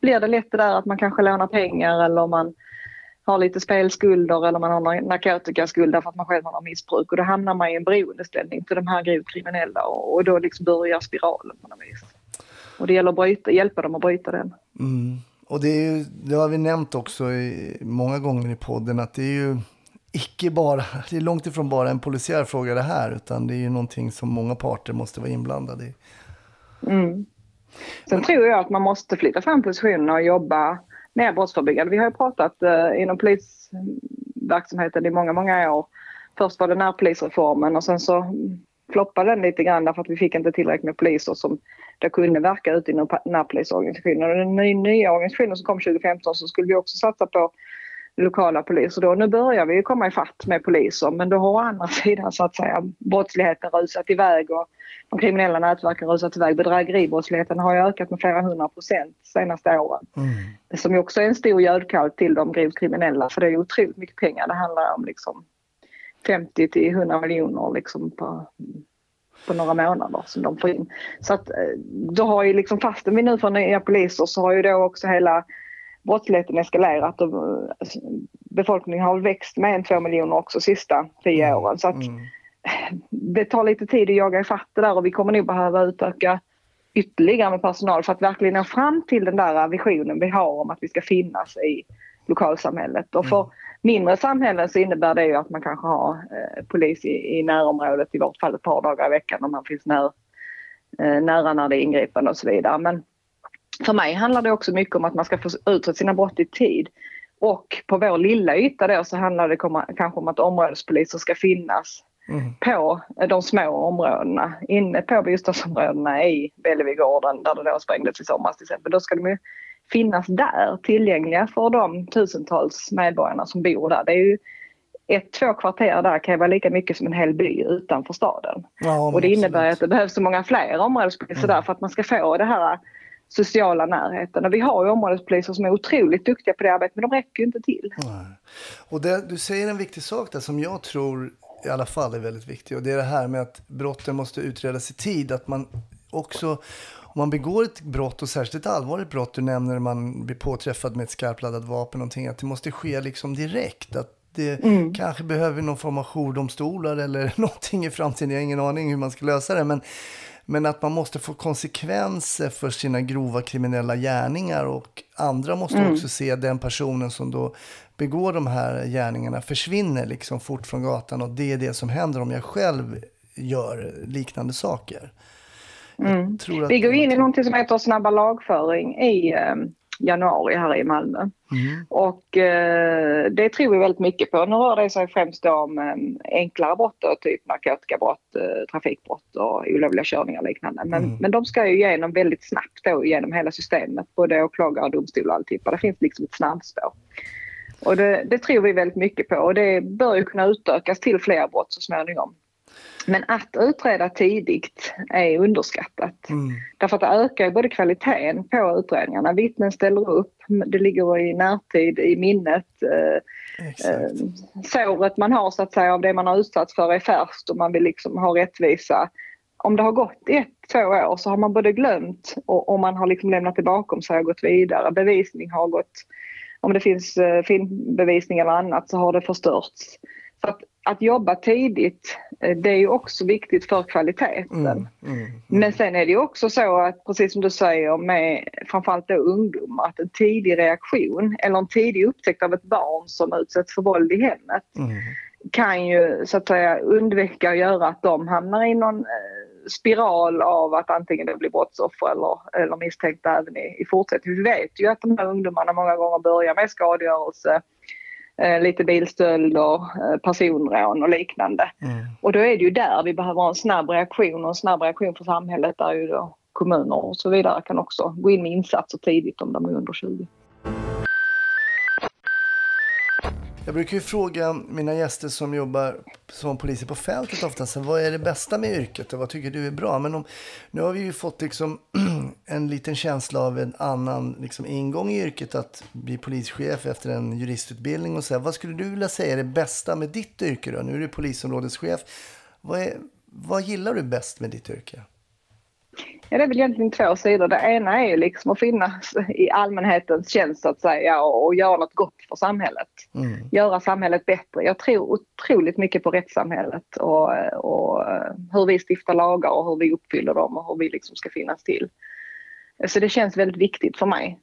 blir det lätt det där att man kanske lånar pengar eller man har lite spelskulder eller man har nar- narkotikaskulder för att man själv har missbruk och då hamnar man i en beroendeställning till de här grovt kriminella och, och då liksom börjar spiralen på något vis. Och det gäller att bryta, hjälpa dem att bryta den. Mm. Och det, är ju, det har vi nämnt också i, många gånger i podden att det är ju icke bara, det är långt ifrån bara en polisiär fråga det här utan det är ju någonting som många parter måste vara inblandade i. Mm. Sen tror jag att man måste flytta fram positionerna och jobba mer brottsförebyggande. Vi har ju pratat eh, inom polisverksamheten i många, många år. Först var det närpolisreformen och sen så floppade den lite grann därför att vi fick inte tillräckligt med poliser som då kunde verka ute inom närpolisorganisationen. Och den nya organisationen som kom 2015 så skulle vi också satsa på lokala poliser då. Nu börjar vi ju komma ifatt med poliser men då har å andra sidan så att säga brottsligheten rusat iväg och de kriminella nätverken rusat iväg. Bedrägeribrottsligheten har ju ökat med flera hundra procent de senaste åren. Mm. Som ju också är en stor gödkalv till de grovt kriminella för det är otroligt mycket pengar. Det handlar om liksom 50 till 100 miljoner liksom på, på några månader som de får in. Så att eh, då har ju liksom fastän vi nu får nya poliser så har ju då också hela brottsligheten eskalerat och eh, befolkningen har växt med en två miljoner också sista tio åren. Så att Mm. det tar lite tid att jaga ifatt det där och vi kommer nog behöva utöka ytterligare med personal för att verkligen nå fram till den där visionen vi har om att vi ska finnas i lokalsamhället. Och för mindre samhällen så innebär det ju att man kanske har eh, polis i, i närområdet i vart fall ett par dagar i veckan om man finns när, eh, nära när det är ingripande och så vidare. Men för mig handlar det också mycket om att man ska få utrett sina brott i tid. Och på vår lilla yta då så handlar det kanske om att områdespoliser ska finnas Mm. på de små områdena, inne på bostadsområdena i Bellevigården där det då sprängdes i somras till exempel. Då ska de ju finnas där tillgängliga för de tusentals medborgarna som bor där. Det är ju ett, två kvarter där kan vara lika mycket som en hel by utanför staden. Ja, Och det men innebär absolut. att det behövs så många fler områdespoliser där för att man ska få det här sociala närheten. Och vi har ju områdespoliser som är otroligt duktiga på det arbetet men de räcker ju inte till. Nej. Och det, du säger en viktig sak där som jag tror i alla fall är väldigt viktig. Och det är det här med att brotten måste utredas i tid. Att man också, om man begår ett brott och särskilt ett allvarligt brott, du nämner när man blir påträffad med ett skarpladdat vapen, någonting, att det måste ske liksom direkt. Att det kanske behöver någon form av jourdomstolar eller någonting i framtiden. Jag har ingen aning hur man ska lösa det. Men, men att man måste få konsekvenser för sina grova kriminella gärningar och andra måste också se den personen som då begår de här gärningarna försvinner liksom fort från gatan och det är det som händer om jag själv gör liknande saker. Att Vi går in i någonting som heter snabba lagföring i eh, januari här i Malmö. Mm. Och eh, det tror vi väldigt mycket på. Nu rör det sig främst om eh, enklare brott, då, typ narkotikabrott, eh, trafikbrott och olovliga körningar och liknande. Men, men de ska ju igenom väldigt snabbt då genom hela systemet, både åklagare och domstol och alltihopa. Det finns liksom ett snabbspår. Och det, det tror vi väldigt mycket på och det bör ju kunna utökas till fler brott så småningom. Men att utreda tidigt är underskattat. Mm. Därför att det ökar både kvaliteten på utredningarna. Vittnen ställer upp, det ligger i närtid, i minnet. Eh, eh, såret man har så att säga av det man har utsatts för är färskt och man vill liksom ha rättvisa. Om det har gått ett, två år så har man både glömt och, och man har liksom lämnat det bakom sig och gått vidare. Bevisning har gått om det finns eh, filmbevisning eller annat så har det förstörts. Så att, att jobba tidigt, eh, det är ju också viktigt för kvaliteten. Mm, mm, Men sen är det ju också så att precis som du säger med framförallt då ungdomar att en tidig reaktion eller en tidig upptäckt av ett barn som utsätts för våld i hemmet mm. kan ju så att säga undvika att göra att de hamnar i någon eh, spiral av att antingen det blir brottsoffer eller, eller misstänkta även i, i fortsättningen. Vi vet ju att de här ungdomarna många gånger börjar med skadegörelse, lite bilstölder, eh, personrån och liknande. Mm. Och då är det ju där vi behöver ha en snabb reaktion och en snabb reaktion från samhället där ju då kommuner och så vidare kan också gå in med insatser tidigt om de är under 20. Jag brukar ju fråga mina gäster som jobbar som poliser på fältet oftast, vad är det bästa med yrket och vad tycker du är bra? Men om, nu har vi ju fått liksom en liten känsla av en annan liksom ingång i yrket, att bli polischef efter en juristutbildning och så här. Vad skulle du vilja säga är det bästa med ditt yrke då? Nu är du polisområdeschef. Vad, är, vad gillar du bäst med ditt yrke? Ja, det är väl egentligen två sidor. Det ena är ju liksom att finnas i allmänhetens tjänst så att säga och, och göra något gott för samhället. Mm. Göra samhället bättre. Jag tror otroligt mycket på rättssamhället och, och hur vi stiftar lagar och hur vi uppfyller dem och hur vi liksom ska finnas till. Så det känns väldigt viktigt för mig.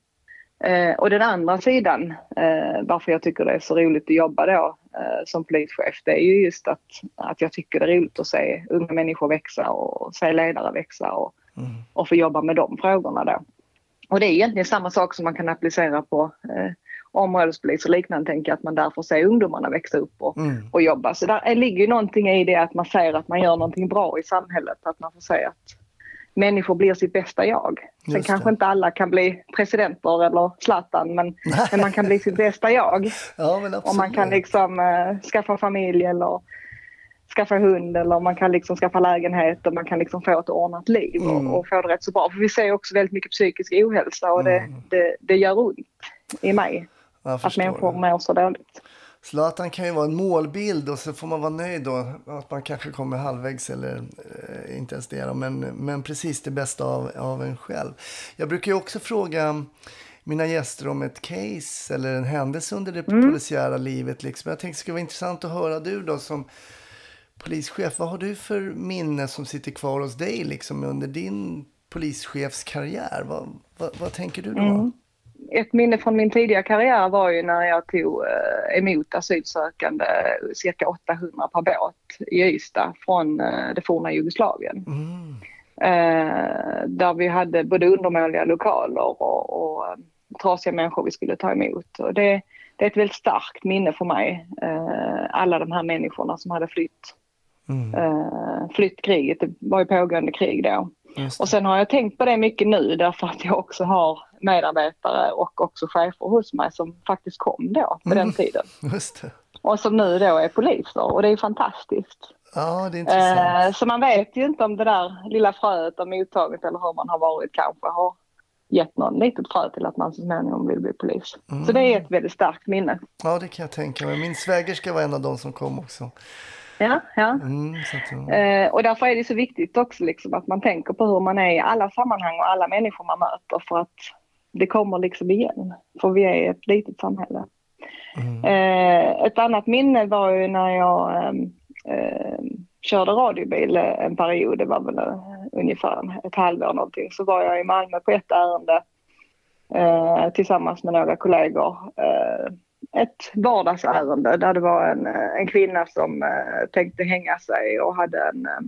Eh, och den andra sidan, eh, varför jag tycker det är så roligt att jobba då eh, som polischef, det är ju just att, att jag tycker det är roligt att se unga människor växa och se ledare växa och, Mm. och få jobba med de frågorna då. Och det är egentligen samma sak som man kan applicera på eh, områdespolis och liknande, tänker jag, att man där får se ungdomarna växa upp och, Mm. och jobba. Så där är- ligger ju någonting i det att man ser att man gör någonting bra i samhället, att man får se att människor blir sitt bästa jag. Sen kanske inte alla kan bli presidenter eller Zlatan, men, men man kan bli sitt bästa jag. Ja. Och man kan liksom eh, skaffa familj eller skaffa hund eller man kan liksom skaffa lägenhet och man kan liksom få ett ordnat liv Mm. och, och få det rätt så bra. För vi ser också väldigt mycket psykisk ohälsa och det, Mm. det, det gör ont i mig att människor det. mår så dåligt. Zlatan kan ju vara en målbild och så får man vara nöjd då att man kanske kommer halvvägs eller eh, inte ens det då, men, men precis det bästa av, av en själv. Jag brukar ju också fråga mina gäster om ett case eller en händelse under det polisiära livet. Liksom. Jag tänkte det skulle vara intressant att höra du då som polischef. Vad har du för minne som sitter kvar hos dig liksom, under din polischefskarriär? Vad, vad, vad tänker du då? Mm. Ett minne från min tidiga karriär var ju när jag tog eh, emot asylsökande, cirka 800 per båt i Ystad från eh, det forna Jugoslavien. Mm. Eh, där vi hade både undermåliga lokaler och, och eh, trasiga människor vi skulle ta emot. Och det, det är ett väldigt starkt minne för mig. Alla de här människorna som hade flytt, Mm. eh, flytt kriget. Det var ju pågående krig då. Och sen har jag tänkt på det mycket nu därför att jag också har medarbetare och också chefer hos mig som faktiskt kom då på den Mm. tiden. Just det. Och som nu då är poliser och det är fantastiskt. Ja, det är intressant. Eh, så man vet ju inte om det där lilla fröet av mottaget eller hur man har varit kanske har gett någon litet frö till att man så småningom vill bli polis. Så det är ett väldigt starkt minne. Ja, det kan jag tänka mig. Min svägerska var en av de som kom också. Ja, ja. Mm, så. Eh, och därför är det så viktigt också liksom att man tänker på hur man är i alla sammanhang och alla människor man möter för att det kommer liksom igen. För vi är ett litet samhälle. Mm. Eh, ett annat minne var ju när jag eh, eh, körde radiobil en period, det var väl eh, ungefär ett halvår någonting, så var jag i Malmö på ett ärende eh, tillsammans med några kollegor. Ett vardagsärende där det var en, eh, en kvinna som eh, tänkte hänga sig och hade en, eh,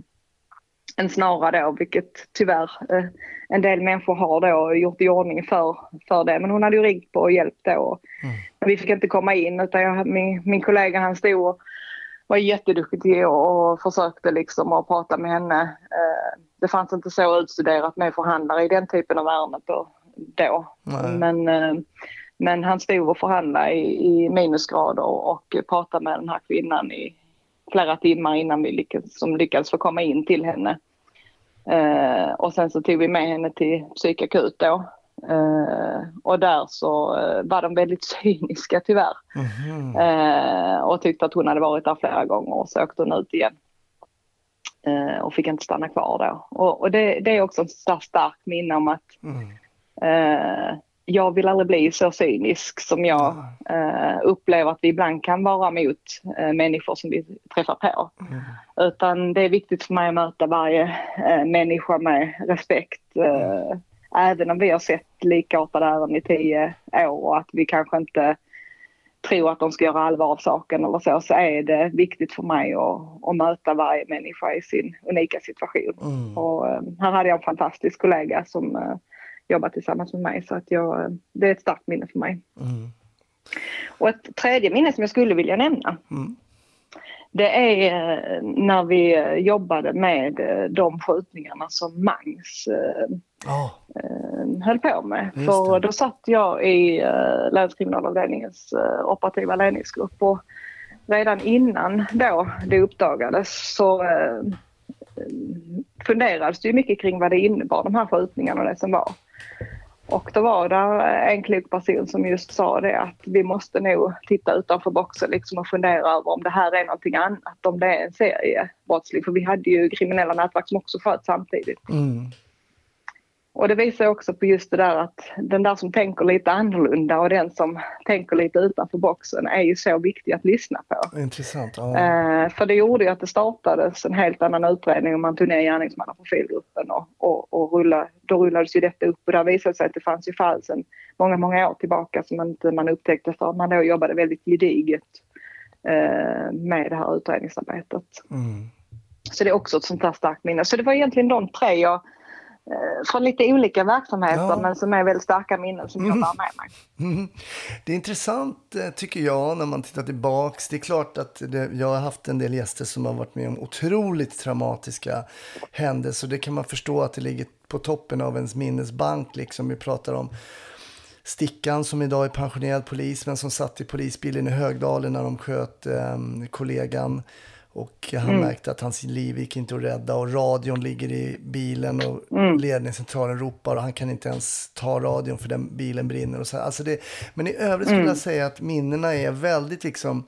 en snara då, vilket tyvärr eh, en del människor har då gjort i ordning för, för det. Men hon hade ju ringt på och hjälpt då. Men vi fick inte komma in utan jag, min, min kollega han stod och var jätteduktig och, och försökte liksom att prata med henne. Eh, det fanns inte så utstuderat med förhandlare i den typen av ärenden då. då. Nej. Men, eh, men han stod och förhandlade i, i minusgrader och pratade med den här kvinnan i flera timmar innan vi lyckades, som lyckades få komma in till henne. Eh, och sen så tog vi med henne till psykakut då. Eh, och där så eh, var de väldigt cyniska tyvärr. Mhm. Eh, och tyckte att hon hade varit där flera gånger och så åkte hon ut igen. Eh, och fick inte stanna kvar då. Och, och det, det är också ett starkt minne om att Mm. Eh, jag vill aldrig bli så cynisk som jag eh, upplever att vi ibland kan vara mot eh, människor som vi träffar på. Utan det är viktigt för mig att möta varje eh, människa med respekt. Eh, även om vi har sett likartade ärenden i tio år och att vi kanske inte tror att de ska göra allvar av saken eller så, så är det viktigt för mig att, att möta varje människa i sin unika situation. Och eh, här hade jag en fantastisk kollega som jobbar tillsammans med mig. Så att jag, det är ett starkt minne för mig. Och ett tredje minne som jag skulle vilja nämna. Det är eh, när vi eh, jobbade med eh, de skjutningarna som Mangs Ja, eh, höll på med. Just För då satt jag i länskriminalavdelningens operativa ledningsgrupp. Och redan innan då det uppdagades så funderades det mycket kring vad det innebar, de här skjutningarna och det som var. Och då var det en klok person som just sa det att vi måste nog titta utanför boxen liksom och fundera över om det här är någonting annat, om det är en seriebrottsling. För vi hade ju kriminella nätverk som också sköt samtidigt. mm. Och det visar också på just det där att den där som tänker lite annorlunda och den som tänker lite utanför boxen är ju så viktig att lyssna på. intressant. Ja. Eh, för det gjorde ju att det startades en helt annan utredning och man tog ner gärningsmannaprofilgruppen och, och, och rullade, då rullades ju detta upp och där visade det sig att det fanns ju fall sedan många, många år tillbaka som inte man upptäckte för att man då jobbade väldigt gediget eh, med det här utredningsarbetet. Mm. Så det är också ett sånt här starkt minne. Så det var egentligen de tre jag från lite olika verksamheter Ja. men som är väldigt starka minnen som jag bär med mig. Mm. Det är intressant eh, tycker jag när man tittar tillbaks. Det är klart att det, jag har haft en del gäster som har varit med om otroligt traumatiska händelser. Det kan man förstå att det ligger på toppen av ens minnesbank. Liksom. Vi pratar om Stickan som idag är pensionerad polis men som satt i polisbilen i Högdalen när de sköt eh, kollegan. Och han märkte att hans liv gick inte att rädda och radion ligger i bilen och ledningscentralen ropar och han kan inte ens ta radion för den bilen brinner. Och så. Alltså det, men i övrigt skulle jag säga att minnena är väldigt liksom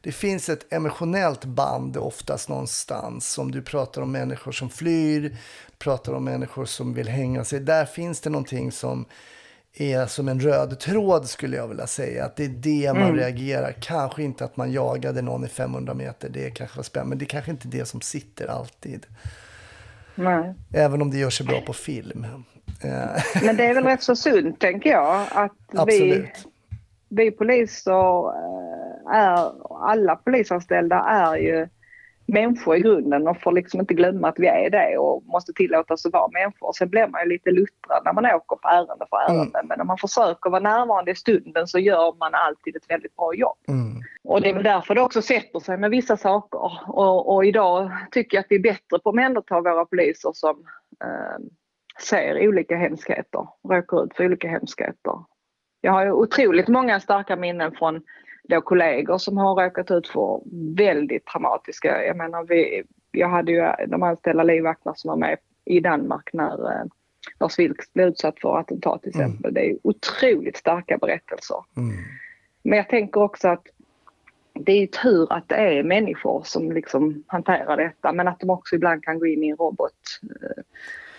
det finns ett emotionellt band oftast någonstans. Om du pratar om människor som flyr, pratar om människor som vill hänga sig. Där finns det någonting som är som en röd tråd skulle jag vilja säga. Att det är det man reagerar. Kanske inte att man jagade någon i 500 meter. Det kanske var spännande. Men det är kanske inte det som sitter alltid. Nej. Även om det gör sig bra på film. Eh, Men det är väl rätt så sunt tänker jag att vi, absolut. vi poliser eh, är, alla polisanställda är ju människor i grunden och får liksom inte glömma att vi är det och måste tillåta oss att vara människor. Sen blir man ju lite luttrad när man åker på ärende för ärende. Men om man försöker vara närvarande i stunden så gör man alltid ett väldigt bra jobb. Mm. Och det är väl därför det också sätter sig med vissa saker. Och, och idag tycker jag att vi är bättre på att omhänderta våra poliser som eh, ser olika hemskheter, råkar ut för olika hemskheter. Jag har ju otroligt många starka minnen från då kollegor som har råkat ut för väldigt traumatiska, jag menar vi, jag hade ju de anställda livvakterna som var med i Danmark när eh, Lars Vilks blev utsatt för attentat till exempel. Det är otroligt starka berättelser. Mm. Men jag tänker också att det är tur att det är människor som liksom hanterar detta men att de också ibland kan gå in i en robot eh,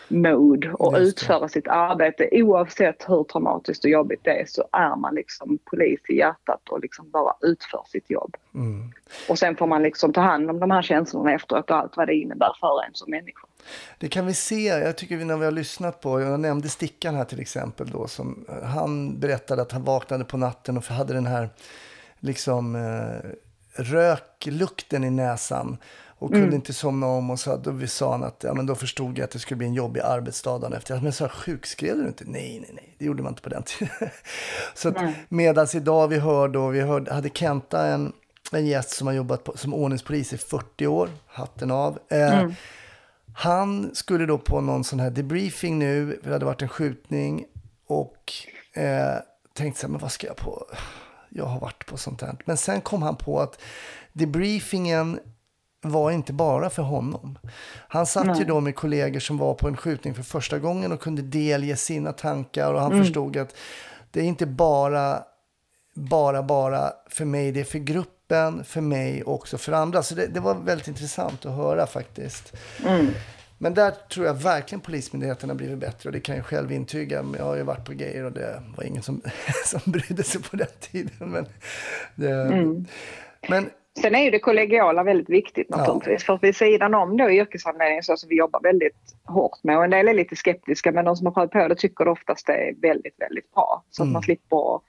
mode och utföra sitt arbete oavsett hur traumatiskt och jobbigt det är så är man liksom polis i hjärtat och liksom bara utför sitt jobb. Mm. Och sen får man liksom ta hand om de här känslorna efteråt och allt vad det innebär för en som människa. Det kan vi se, jag tycker vi när vi har lyssnat på, jag nämnde Stickan här till exempel då, som han berättade att han vaknade på natten och hade den här liksom eh, röklukten i näsan och kunde inte somna om och så då vi sa han att ja, men då förstod jag att det skulle bli en jobbig arbetsdag dagen efter. Men så sjukskrev du inte? Nej, nej, nej, det gjorde man inte på den tiden. så att, medans idag vi hör då, vi hörde, hade Kenta en, en gäst som har jobbat på, som ordningspolis i 40 år, hatten av. Eh, han skulle då på någon sån här debriefing nu, det hade varit en skjutning och eh, tänkte så här, men vad ska jag på? Jag har varit på sånt här. Men sen kom han på att debriefingen var inte bara för honom. Han satt ju då med kollegor som var på en skjutning för första gången och kunde delge sina tankar och han förstod att det är inte bara, bara, bara för mig, det är för gruppen, för mig och också för andra. Så det, det var väldigt intressant att höra faktiskt. Men där tror jag verkligen Polismyndigheten har blivit bättre och det kan jag själv intyga. Jag har ju varit på grejer och det var ingen som, som brydde sig på den tiden. Men, det, Mm. men Sen är ju det kollegiala väldigt viktigt naturligtvis. För vid sidan om då yrkeshandledning så som vi jobbar väldigt hårt med och en del är lite skeptiska men de som har prövat på det tycker oftast det är väldigt, väldigt bra. Så Mm. att man slipper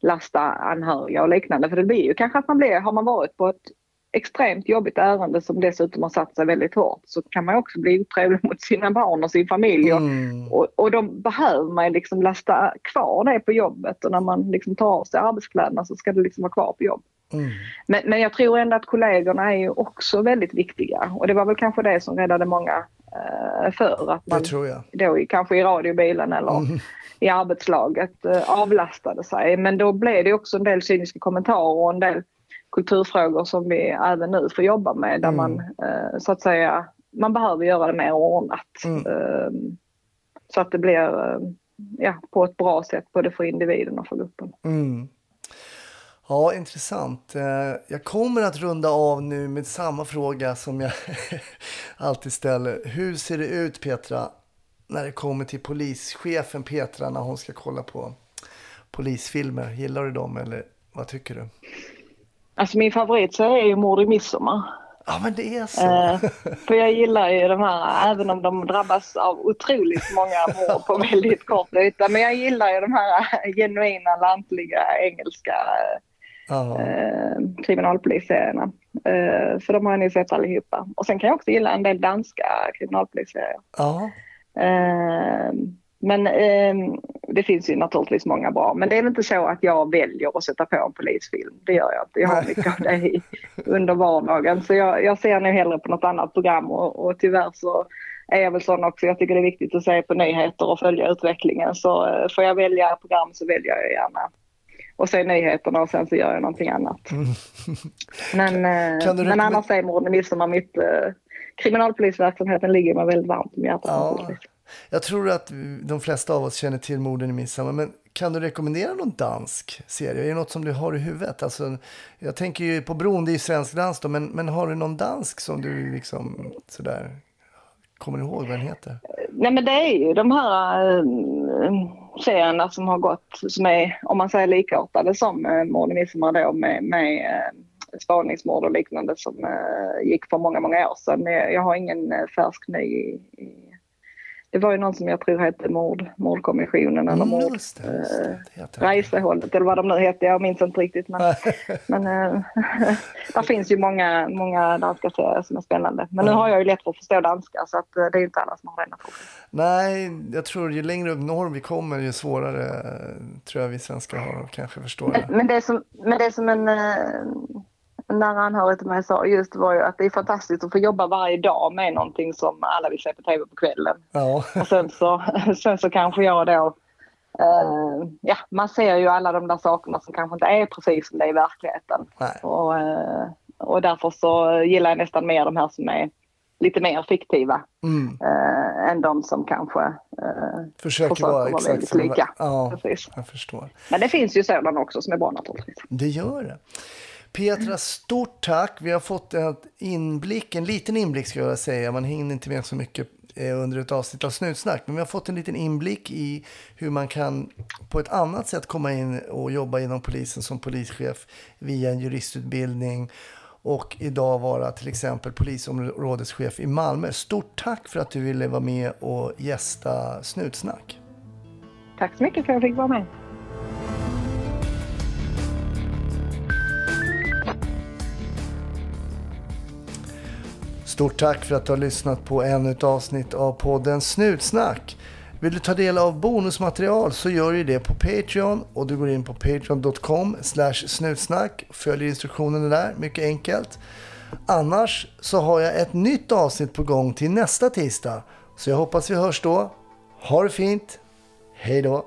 lasta anhöriga och liknande. För det blir ju kanske att man blir, har man varit på ett extremt jobbigt ärende som dessutom har satt sig väldigt hårt så kan man också bli otrevlig mot sina barn och sin familj. Och, mm, och, och då behöver man liksom lasta kvar det på jobbet och när man liksom tar av sig arbetskläderna så ska det liksom vara kvar på jobbet. Mm, Men, men jag tror ändå att kollegorna är ju också väldigt viktiga och det var väl kanske det som räddade många eh, för att man då kanske i radiobilen eller Mm. i arbetslaget eh, avlastade sig. Men då blev det också en del cyniska kommentarer och en del kulturfrågor som vi även nu får jobba med där Mm. man eh, så att säga man behöver göra det mer ordnat. Mm. Eh, så att det blir eh, ja, på ett bra sätt både för individen och för gruppen. Ja, intressant. Eh, Jag kommer att runda av nu med samma fråga som jag alltid ställer. Hur ser det ut Petra när det kommer till polischefen Petra när hon ska kolla på polisfilmer? Gillar du dem eller vad tycker du? Alltså min favoritserie är ju Mord i midsommar. Ja, men det är så. Eh, för jag gillar ju de här, även om de drabbas av otroligt många mord på väldigt kort yta. Men jag gillar ju de här genuina, lantliga, engelska ja. Eh, kriminalpolisserierna. Eh, för de har ni sett allihopa. Och sen kan jag också gilla en del danska kriminalpolisserier. Eh, men eh, det finns ju naturligtvis många bra. Men det är inte så att jag väljer att sätta på en polisfilm. Det gör jag inte. Jag har mycket av det i, under vardagen. Så jag, jag ser nog hellre på något annat program och, och tyvärr så är jag väl sån också. Jag tycker det är viktigt att se på nyheter och följa utvecklingen. Så eh, får jag välja program så väljer jag gärna och se nyheterna och sen så gör jag någonting annat. Men, eh, Mm. Kan men annars är Mord i midsommar mitt... Eh, kriminalpolisverksamheten ligger mig väldigt varmt om hjärtat Ja. Jag tror att de flesta av oss känner till morden i midsommar. Men kan du rekommendera någon dansk serie? Är det något som du har i huvudet? Alltså, jag tänker ju på Bron, det är ju svensk dans då. Men, men har du någon dansk som du liksom sådär kommer ihåg vad den heter? Nej men det är ju de här äh, serierna som har gått, som är om man säger likartade som äh, Mord i midsommar då med, med äh, spaningsmord och liknande som äh, gick för många, många år sedan. Jag, jag har ingen äh, färsk ny i, i det var ju någon som jag tror hette mord, Mordkommissionen eller Mm, mord, just det, det. eh. Reisehållet eller vad de nu hette, jag minns inte riktigt. Men, men äh, där finns ju många, många danska serier som är spännande. Men nu Ja. har jag ju lätt för att förstå danska så att, äh, det är inte alla som har naturligtvis. Nej, jag tror ju längre upp norr vi kommer ju svårare eh, tror jag vi svenskar har att kanske förstå det. Men, det som, men det som en, eh, en nära anhörig till mig sa just var ju att det är fantastiskt att få jobba varje dag med någonting som alla vill se på tv på kvällen. Ja, Och sen så, sen så kanske jag då eh, ja, man ser ju alla de där sakerna som kanske inte är precis som det är i verkligheten. nej. Och, eh, och därför så gillar jag nästan mer de här som är lite mer fiktiva Mm. eh, än de som kanske eh, Försöker försöker vara vara väldigt lika. Ja, Precis. jag förstår. Men det finns ju sådana också som är bra naturligtvis. Det gör det. Petra, stort tack. Vi har fått en inblick, en liten inblick ska jag säga. Man hinner inte med så mycket eh, under ett avsnitt av Snutsnack. Men vi har fått en liten inblick i hur man kan på ett annat sätt komma in och jobba inom polisen som polischef via en juristutbildning. Och idag vara till exempel polisområdeschef i Malmö. Stort tack för att du ville vara med och gästa Snutsnack. Tack så mycket för att jag fick vara med. Stort tack för att du har lyssnat på ännu ett avsnitt av podden Snutsnack. Vill du ta del av bonusmaterial så gör du det på Patreon och du går in på patreon.com snutsnack följer instruktionerna där, mycket enkelt. Annars så har jag ett nytt avsnitt på gång till nästa tisdag. Så jag hoppas vi hörs då. Ha det fint. Hej då!